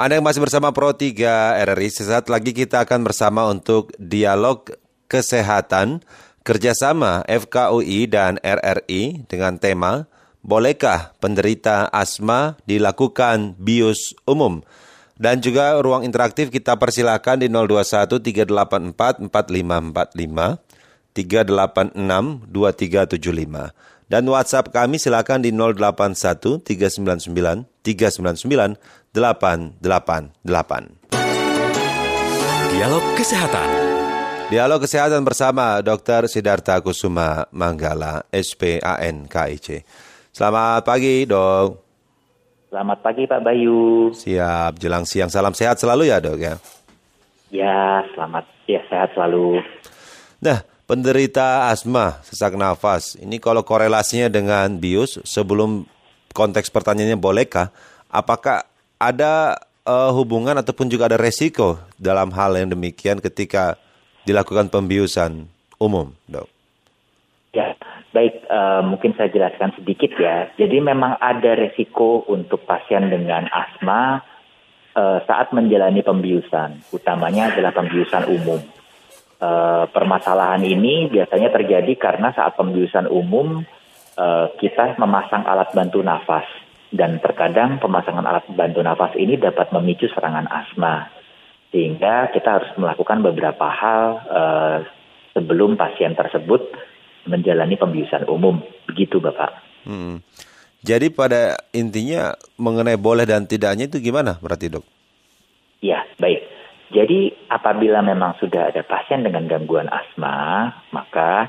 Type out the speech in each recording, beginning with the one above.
Anda yang masih bersama Pro 3 RRI, sesaat lagi kita akan bersama untuk dialog kesehatan kerjasama FKUI dan RRI dengan tema Bolehkah penderita asma dilakukan bius umum? Dan juga ruang interaktif kita persilakan di 021 384 4545 386 2375. Dan WhatsApp kami silakan di 081 399 399 888. Dialog Kesehatan. Dialog Kesehatan bersama Dr. Sidarta Kusuma Manggala, SPAN KIC. Selamat pagi, Dok. Selamat pagi, Pak Bayu. Siap, jelang siang. Salam sehat selalu ya, Dok ya. Ya, selamat. Ya, sehat selalu. Nah, penderita asma, sesak nafas. Ini kalau korelasinya dengan bius, sebelum konteks pertanyaannya bolehkah, apakah ada uh, hubungan ataupun juga ada resiko dalam hal yang demikian ketika dilakukan pembiusan umum, dok? Ya, baik. Uh, mungkin saya jelaskan sedikit ya. Jadi memang ada resiko untuk pasien dengan asma uh, saat menjalani pembiusan, utamanya adalah pembiusan umum. Uh, permasalahan ini biasanya terjadi karena saat pembiusan umum uh, kita memasang alat bantu nafas dan terkadang pemasangan alat bantu nafas ini dapat memicu serangan asma. Sehingga kita harus melakukan beberapa hal uh, sebelum pasien tersebut menjalani pembiusan umum. Begitu Bapak. Hmm. Jadi pada intinya mengenai boleh dan tidaknya itu gimana berarti dok? Ya, baik. Jadi apabila memang sudah ada pasien dengan gangguan asma, maka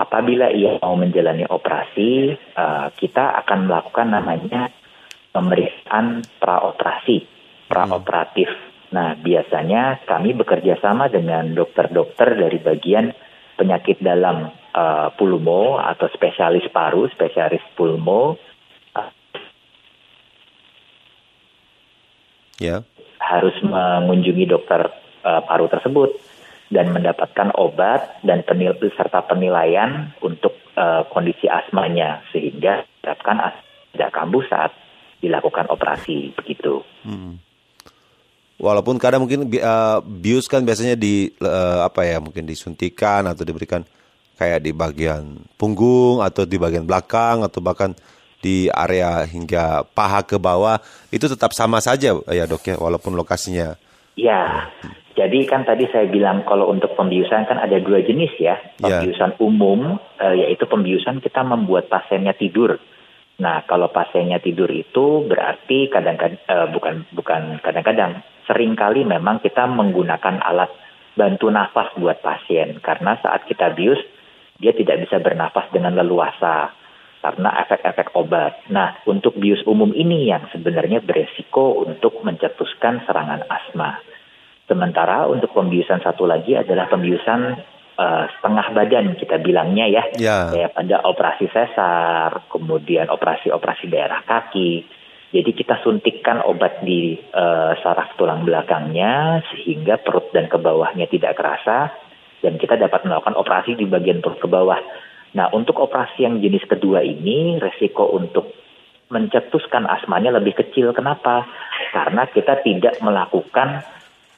apabila ia mau menjalani operasi, uh, kita akan melakukan namanya pemeriksaan praoperasi, praoperatif. Nah, biasanya kami bekerja sama dengan dokter-dokter dari bagian penyakit dalam uh, pulmo atau spesialis paru, spesialis pulmo. ya. Harus mengunjungi dokter uh, paru tersebut dan mendapatkan obat dan penil serta penilaian untuk uh, kondisi asmanya sehingga harapkan tidak kambuh saat dilakukan operasi begitu. Hmm. Walaupun kadang mungkin uh, bius kan biasanya di uh, apa ya mungkin disuntikan atau diberikan kayak di bagian punggung atau di bagian belakang atau bahkan di area hingga paha ke bawah itu tetap sama saja ya dok ya walaupun lokasinya. Ya, jadi kan tadi saya bilang kalau untuk pembiusan kan ada dua jenis ya. ya. Pembiusan yeah. umum uh, yaitu pembiusan kita membuat pasiennya tidur. Nah, kalau pasiennya tidur itu berarti kadang-kadang uh, bukan bukan kadang-kadang sering kali memang kita menggunakan alat bantu nafas buat pasien karena saat kita bius dia tidak bisa bernafas dengan leluasa karena efek-efek obat. Nah, untuk bius umum ini yang sebenarnya beresiko untuk mencetuskan serangan asma. Sementara untuk pembiusan satu lagi adalah pembiusan uh, setengah badan kita bilangnya ya, ya. kayak pada operasi sesar, kemudian operasi-operasi daerah kaki. Jadi kita suntikkan obat di uh, saraf tulang belakangnya sehingga perut dan ke bawahnya tidak kerasa dan kita dapat melakukan operasi di bagian perut ke bawah. Nah, untuk operasi yang jenis kedua ini resiko untuk mencetuskan asmanya lebih kecil. Kenapa? Karena kita tidak melakukan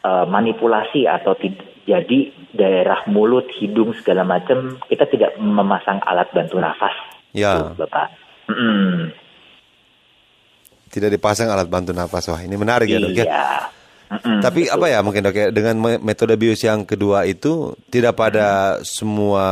uh, manipulasi atau tidak jadi daerah mulut, hidung segala macam kita tidak memasang alat bantu nafas. Ya, Tuh, Bapak. Mm. Tidak dipasang alat bantu nafas. Wah, ini menarik ya, Dok ya. Iya. Mm-mm, Tapi betul. apa ya mungkin dok ya dengan metode bius yang kedua itu tidak pada mm. semua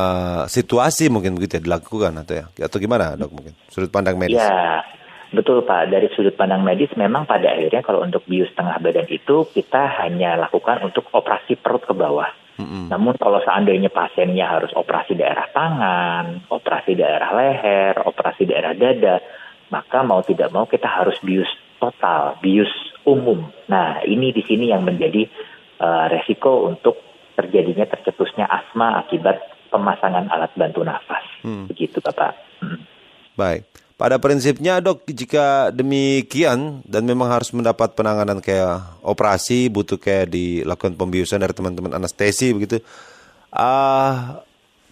situasi mungkin begitu ya dilakukan atau ya atau gimana dok mungkin sudut pandang medis? Ya Betul Pak, dari sudut pandang medis memang pada akhirnya kalau untuk bius tengah badan itu kita hanya lakukan untuk operasi perut ke bawah. Mm-hmm. Namun kalau seandainya pasiennya harus operasi daerah tangan, operasi daerah leher, operasi daerah dada, maka mau tidak mau kita harus bius total, bius umum. Nah ini di sini yang menjadi uh, resiko untuk terjadinya tercetusnya asma akibat pemasangan alat bantu nafas. Hmm. Begitu Bapak. Hmm. Baik. Pada prinsipnya dok, jika demikian dan memang harus mendapat penanganan kayak operasi, butuh kayak dilakukan pembiusan dari teman-teman anestesi begitu, uh,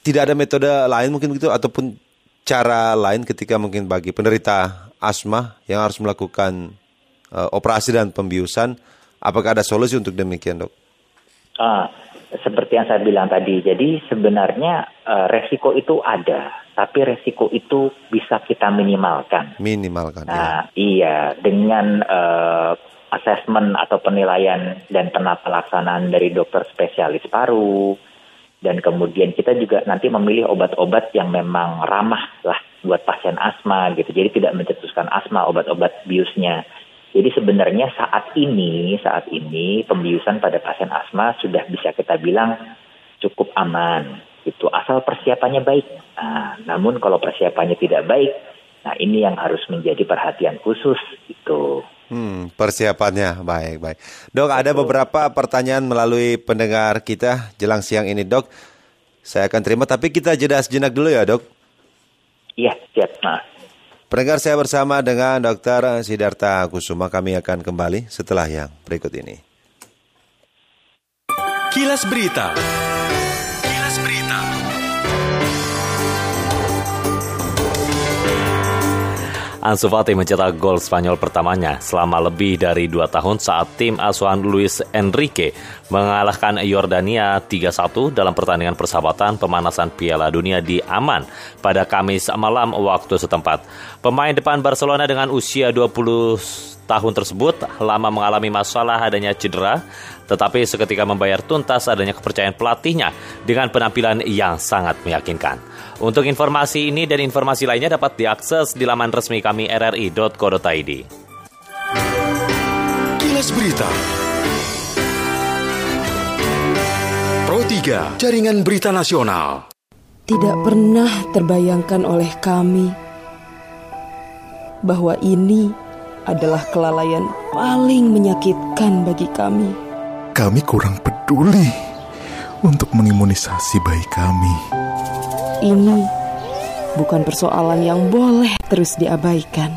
tidak ada metode lain mungkin begitu ataupun cara lain ketika mungkin bagi penderita asma yang harus melakukan uh, operasi dan pembiusan. Apakah ada solusi untuk demikian, dok? Ah, seperti yang saya bilang tadi, jadi sebenarnya uh, resiko itu ada, tapi resiko itu bisa kita minimalkan. Minimalkan. Nah, ya. iya dengan uh, asesmen atau penilaian dan penata laksanaan dari dokter spesialis paru, dan kemudian kita juga nanti memilih obat-obat yang memang ramah lah buat pasien asma gitu. Jadi tidak mencetuskan asma obat-obat biusnya. Jadi sebenarnya saat ini, saat ini pembiusan pada pasien asma sudah bisa kita bilang cukup aman. Itu asal persiapannya baik. Nah, namun kalau persiapannya tidak baik, nah ini yang harus menjadi perhatian khusus itu. Hmm, persiapannya baik baik. Dok, ada beberapa pertanyaan melalui pendengar kita jelang siang ini, Dok. Saya akan terima, tapi kita jeda sejenak dulu ya, Dok. Iya, siap, Mas. Pendengar saya bersama dengan Dr. Sidarta Kusuma kami akan kembali setelah yang berikut ini. Kilas Berita. Ansu Fati mencetak gol Spanyol pertamanya selama lebih dari dua tahun saat tim asuhan Luis Enrique mengalahkan Yordania 3-1 dalam pertandingan persahabatan pemanasan Piala Dunia di Aman pada Kamis malam waktu setempat. Pemain depan Barcelona dengan usia 20 tahun tersebut lama mengalami masalah adanya cedera, tetapi seketika membayar tuntas adanya kepercayaan pelatihnya dengan penampilan yang sangat meyakinkan. Untuk informasi ini dan informasi lainnya dapat diakses di laman resmi kami rri.co.id. Kilas Berita Pro 3, Jaringan Berita Nasional. Tidak pernah terbayangkan oleh kami bahwa ini adalah kelalaian paling menyakitkan bagi kami. Kami kurang peduli untuk mengimunisasi bayi kami. Ini bukan persoalan yang boleh terus diabaikan.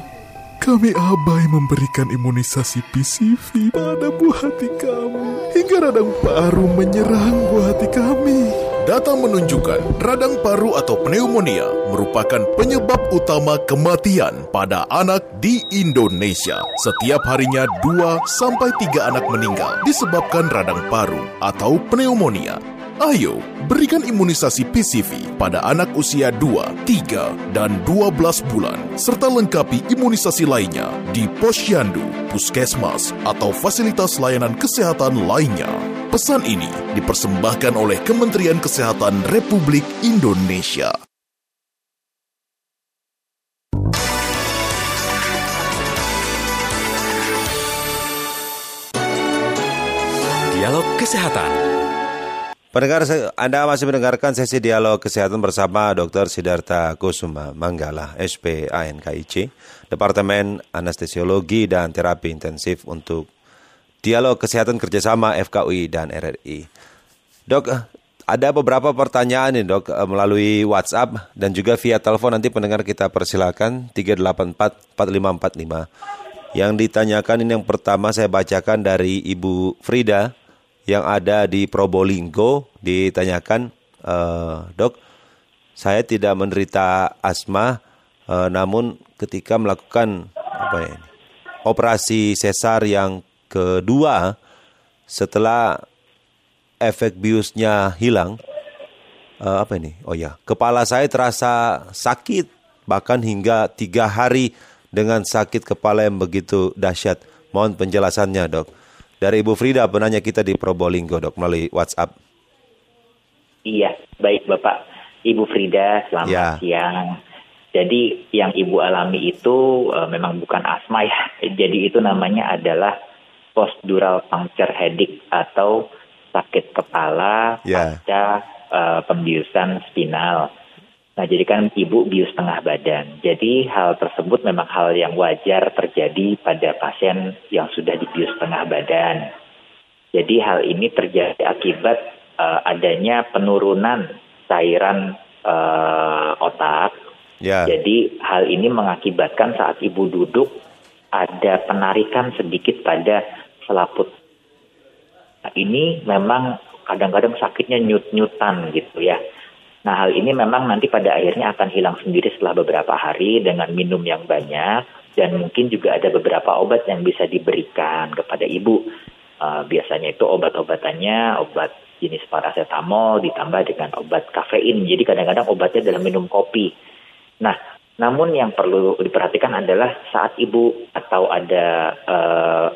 Kami abai memberikan imunisasi PCV pada buah hati kami hingga radang paru menyerang buah hati kami. Data menunjukkan radang paru atau pneumonia merupakan penyebab utama kematian pada anak di Indonesia. Setiap harinya 2 sampai 3 anak meninggal disebabkan radang paru atau pneumonia. Ayo, berikan imunisasi PCV pada anak usia 2, 3, dan 12 bulan, serta lengkapi imunisasi lainnya di posyandu, puskesmas, atau fasilitas layanan kesehatan lainnya. Pesan ini dipersembahkan oleh Kementerian Kesehatan Republik Indonesia. Dialog Kesehatan. Pendengar, Anda masih mendengarkan sesi dialog kesehatan bersama Dr. Sidarta Kusuma Manggala, SP ANKIC, Departemen Anestesiologi dan Terapi Intensif untuk dialog kesehatan kerjasama FKUI dan RRI. Dok, ada beberapa pertanyaan nih dok eh, melalui WhatsApp dan juga via telepon nanti pendengar kita persilakan 384 4545. Yang ditanyakan ini yang pertama saya bacakan dari Ibu Frida yang ada di Probolinggo ditanyakan uh, dok saya tidak menderita asma namun ketika melakukan apa ya, operasi sesar yang kedua setelah efek biusnya hilang uh, apa ini? Oh ya kepala saya terasa sakit bahkan hingga tiga hari dengan sakit kepala yang begitu dahsyat. Mohon penjelasannya dok. Dari Ibu Frida penanya kita di Probolinggo dok melalui WhatsApp. Iya baik bapak. Ibu Frida selamat ya. siang. Jadi yang ibu alami itu uh, memang bukan asma ya. Jadi itu namanya adalah postural puncture headache atau sakit kepala yeah. pasca uh, pembiusan spinal. Nah, jadi kan ibu bius tengah badan. Jadi hal tersebut memang hal yang wajar terjadi pada pasien yang sudah dibius tengah badan. Jadi hal ini terjadi akibat uh, adanya penurunan cairan uh, otak. Yeah. Jadi hal ini mengakibatkan saat ibu duduk ada penarikan sedikit pada selaput. Nah, ini memang kadang-kadang sakitnya nyut-nyutan gitu ya. Nah hal ini memang nanti pada akhirnya akan hilang sendiri setelah beberapa hari dengan minum yang banyak dan mungkin juga ada beberapa obat yang bisa diberikan kepada ibu. Uh, biasanya itu obat-obatannya obat jenis paracetamol ditambah dengan obat kafein. Jadi kadang-kadang obatnya dalam minum kopi. Nah, namun yang perlu diperhatikan adalah saat ibu atau ada uh,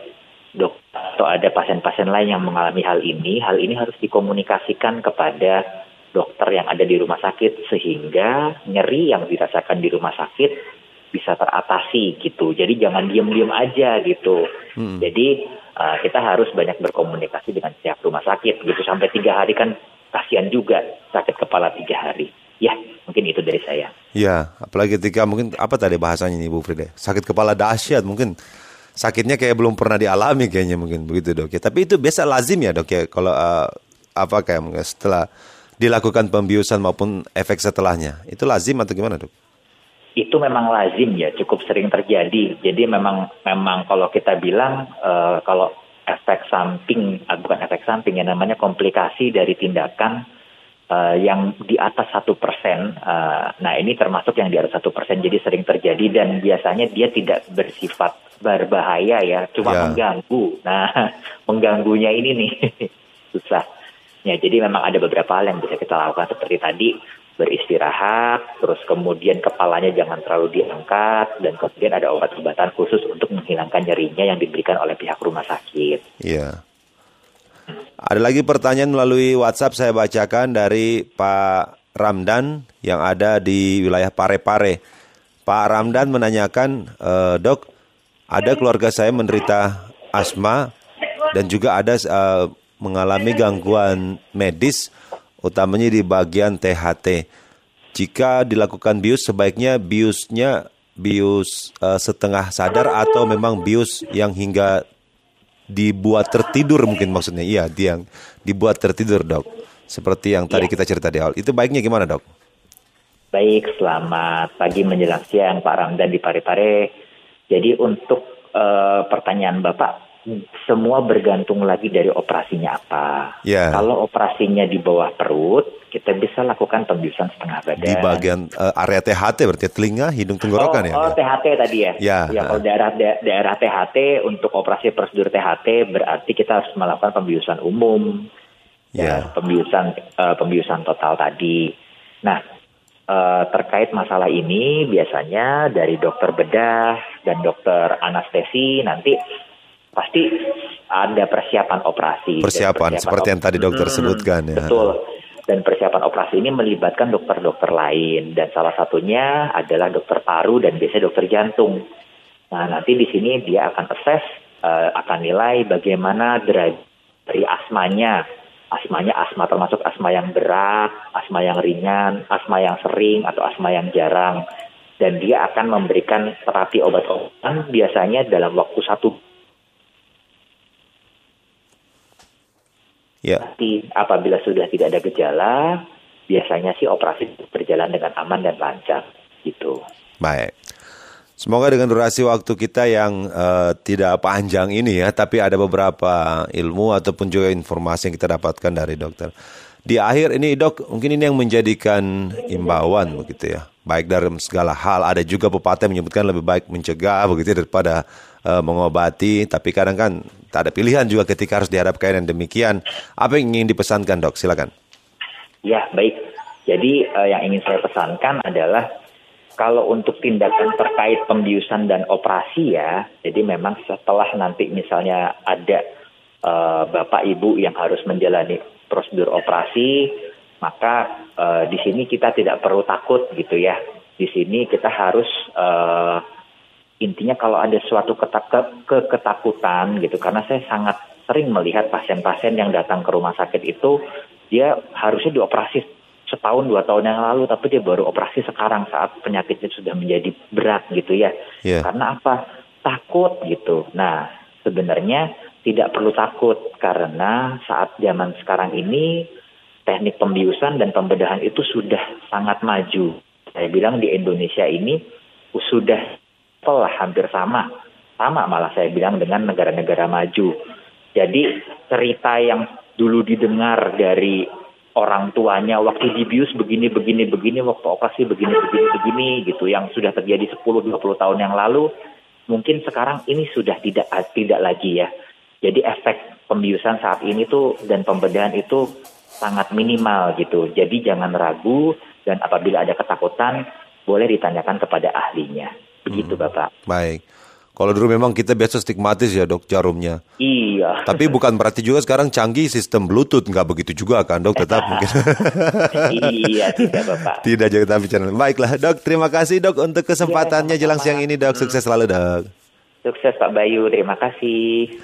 dok atau ada pasien-pasien lain yang mengalami hal ini, hal ini harus dikomunikasikan kepada dokter yang ada di rumah sakit sehingga nyeri yang dirasakan di rumah sakit bisa teratasi gitu. Jadi jangan diem-diem aja gitu. Hmm. Jadi uh, kita harus banyak berkomunikasi dengan pihak rumah sakit gitu sampai tiga hari kan kasihan juga sakit kepala tiga hari. Ya mungkin itu dari saya. Ya apalagi ketika mungkin apa tadi bahasanya nih Bu Frida sakit kepala dahsyat mungkin sakitnya kayak belum pernah dialami kayaknya mungkin begitu dok ya. Tapi itu biasa lazim ya dok ya kalau uh, apa kayak setelah dilakukan pembiusan maupun efek setelahnya. Itu lazim atau gimana, Dok? Itu memang lazim ya, cukup sering terjadi. Jadi memang memang kalau kita bilang uh, kalau efek samping, uh, bukan efek samping ya namanya komplikasi dari tindakan uh, yang di atas satu persen. Nah ini termasuk yang di atas satu persen, jadi sering terjadi dan biasanya dia tidak bersifat berbahaya ya, cuma yeah. mengganggu. Nah mengganggunya ini nih susah. Ya, jadi memang ada beberapa hal yang bisa kita lakukan seperti tadi beristirahat, terus kemudian kepalanya jangan terlalu diangkat, dan kemudian ada obat-obatan khusus untuk menghilangkan nyerinya yang diberikan oleh pihak rumah sakit. Iya. Ada lagi pertanyaan melalui WhatsApp saya bacakan dari Pak Ramdan yang ada di wilayah Parepare. Pak Ramdan menanyakan, e, dok, ada keluarga saya menderita asma dan juga ada e, mengalami gangguan medis, utamanya di bagian THT. Jika dilakukan bius, sebaiknya biusnya bius uh, setengah sadar atau memang bius yang hingga dibuat tertidur mungkin maksudnya. Iya, yang dibuat tertidur, Dok. Seperti yang tadi ya. kita cerita di awal. Itu baiknya gimana, Dok? Baik, selamat pagi menjelang siang Pak Ramdan di Parepare. Jadi untuk uh, pertanyaan Bapak, semua bergantung lagi dari operasinya apa. Yeah. Kalau operasinya di bawah perut, kita bisa lakukan pembiusan setengah badan. Di bagian uh, area THT berarti telinga, hidung, tenggorokan oh, ya? Oh, THT tadi ya. Ya. ya kalau daerah da daerah THT untuk operasi prosedur THT berarti kita harus melakukan pembiusan umum. Ya, ya pembiusan uh, pembiusan total tadi. Nah, uh, terkait masalah ini biasanya dari dokter bedah dan dokter anestesi nanti pasti ada persiapan operasi. Persiapan, persiapan seperti yang tadi dokter hmm, sebutkan ya. Betul. Dan persiapan operasi ini melibatkan dokter-dokter lain dan salah satunya adalah dokter paru dan biasanya dokter jantung. Nah, nanti di sini dia akan assess uh, akan nilai bagaimana dari asmanya. Asmanya asma termasuk asma yang berat, asma yang ringan, asma yang sering atau asma yang jarang. Dan dia akan memberikan terapi obat-obatan biasanya dalam waktu satu Ya. Tapi apabila sudah tidak ada gejala, biasanya sih operasi berjalan dengan aman dan lancar gitu. Baik. Semoga dengan durasi waktu kita yang uh, tidak panjang ini ya, tapi ada beberapa ilmu ataupun juga informasi yang kita dapatkan dari dokter. Di akhir ini dok, mungkin ini yang menjadikan imbauan begitu ya. Baik dalam segala hal, ada juga pepatah yang menyebutkan lebih baik mencegah begitu ya, daripada uh, mengobati, tapi kadang kan tak ada pilihan juga ketika harus dihadapkan yang demikian. Apa yang ingin dipesankan dok? Silakan. Ya baik. Jadi uh, yang ingin saya pesankan adalah kalau untuk tindakan terkait pembiusan dan operasi ya, jadi memang setelah nanti misalnya ada uh, bapak ibu yang harus menjalani prosedur operasi, maka uh, di sini kita tidak perlu takut gitu ya. Di sini kita harus uh, intinya kalau ada suatu ketakutan gitu karena saya sangat sering melihat pasien-pasien yang datang ke rumah sakit itu dia harusnya dioperasi setahun dua tahun yang lalu tapi dia baru operasi sekarang saat penyakitnya sudah menjadi berat gitu ya. Yeah. karena apa? Takut gitu. Nah sebenarnya tidak perlu takut karena saat zaman sekarang ini teknik pembiusan dan pembedahan itu sudah sangat maju. Saya bilang di Indonesia ini sudah level lah hampir sama. Sama malah saya bilang dengan negara-negara maju. Jadi cerita yang dulu didengar dari orang tuanya waktu dibius begini begini begini waktu operasi begini begini begini gitu yang sudah terjadi 10 20 tahun yang lalu mungkin sekarang ini sudah tidak tidak lagi ya. Jadi efek pembiusan saat ini tuh dan pembedahan itu sangat minimal gitu. Jadi jangan ragu dan apabila ada ketakutan boleh ditanyakan kepada ahlinya. Begitu hmm. Bapak. Baik. Kalau dulu memang kita biasa stigmatis ya dok jarumnya. Iya. Tapi bukan berarti juga sekarang canggih sistem Bluetooth nggak begitu juga kan dok tetap mungkin. iya tidak bapak. Tidak juga tapi channel. Baiklah dok terima kasih dok untuk kesempatannya ya, jelang siang ini dok sukses selalu dok. Sukses Pak Bayu terima kasih.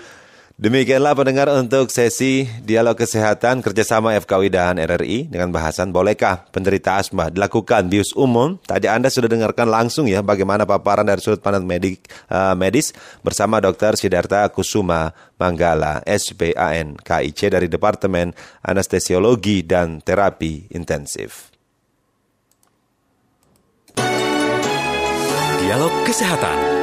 Demikianlah pendengar untuk sesi dialog kesehatan kerjasama FKW dan RRI dengan bahasan bolehkah penderita asma dilakukan bius umum. Tadi Anda sudah dengarkan langsung ya bagaimana paparan dari sudut pandang medik, uh, medis bersama Dr. Sidarta Kusuma Manggala, SPAN KIC dari Departemen Anestesiologi dan Terapi Intensif. Dialog Kesehatan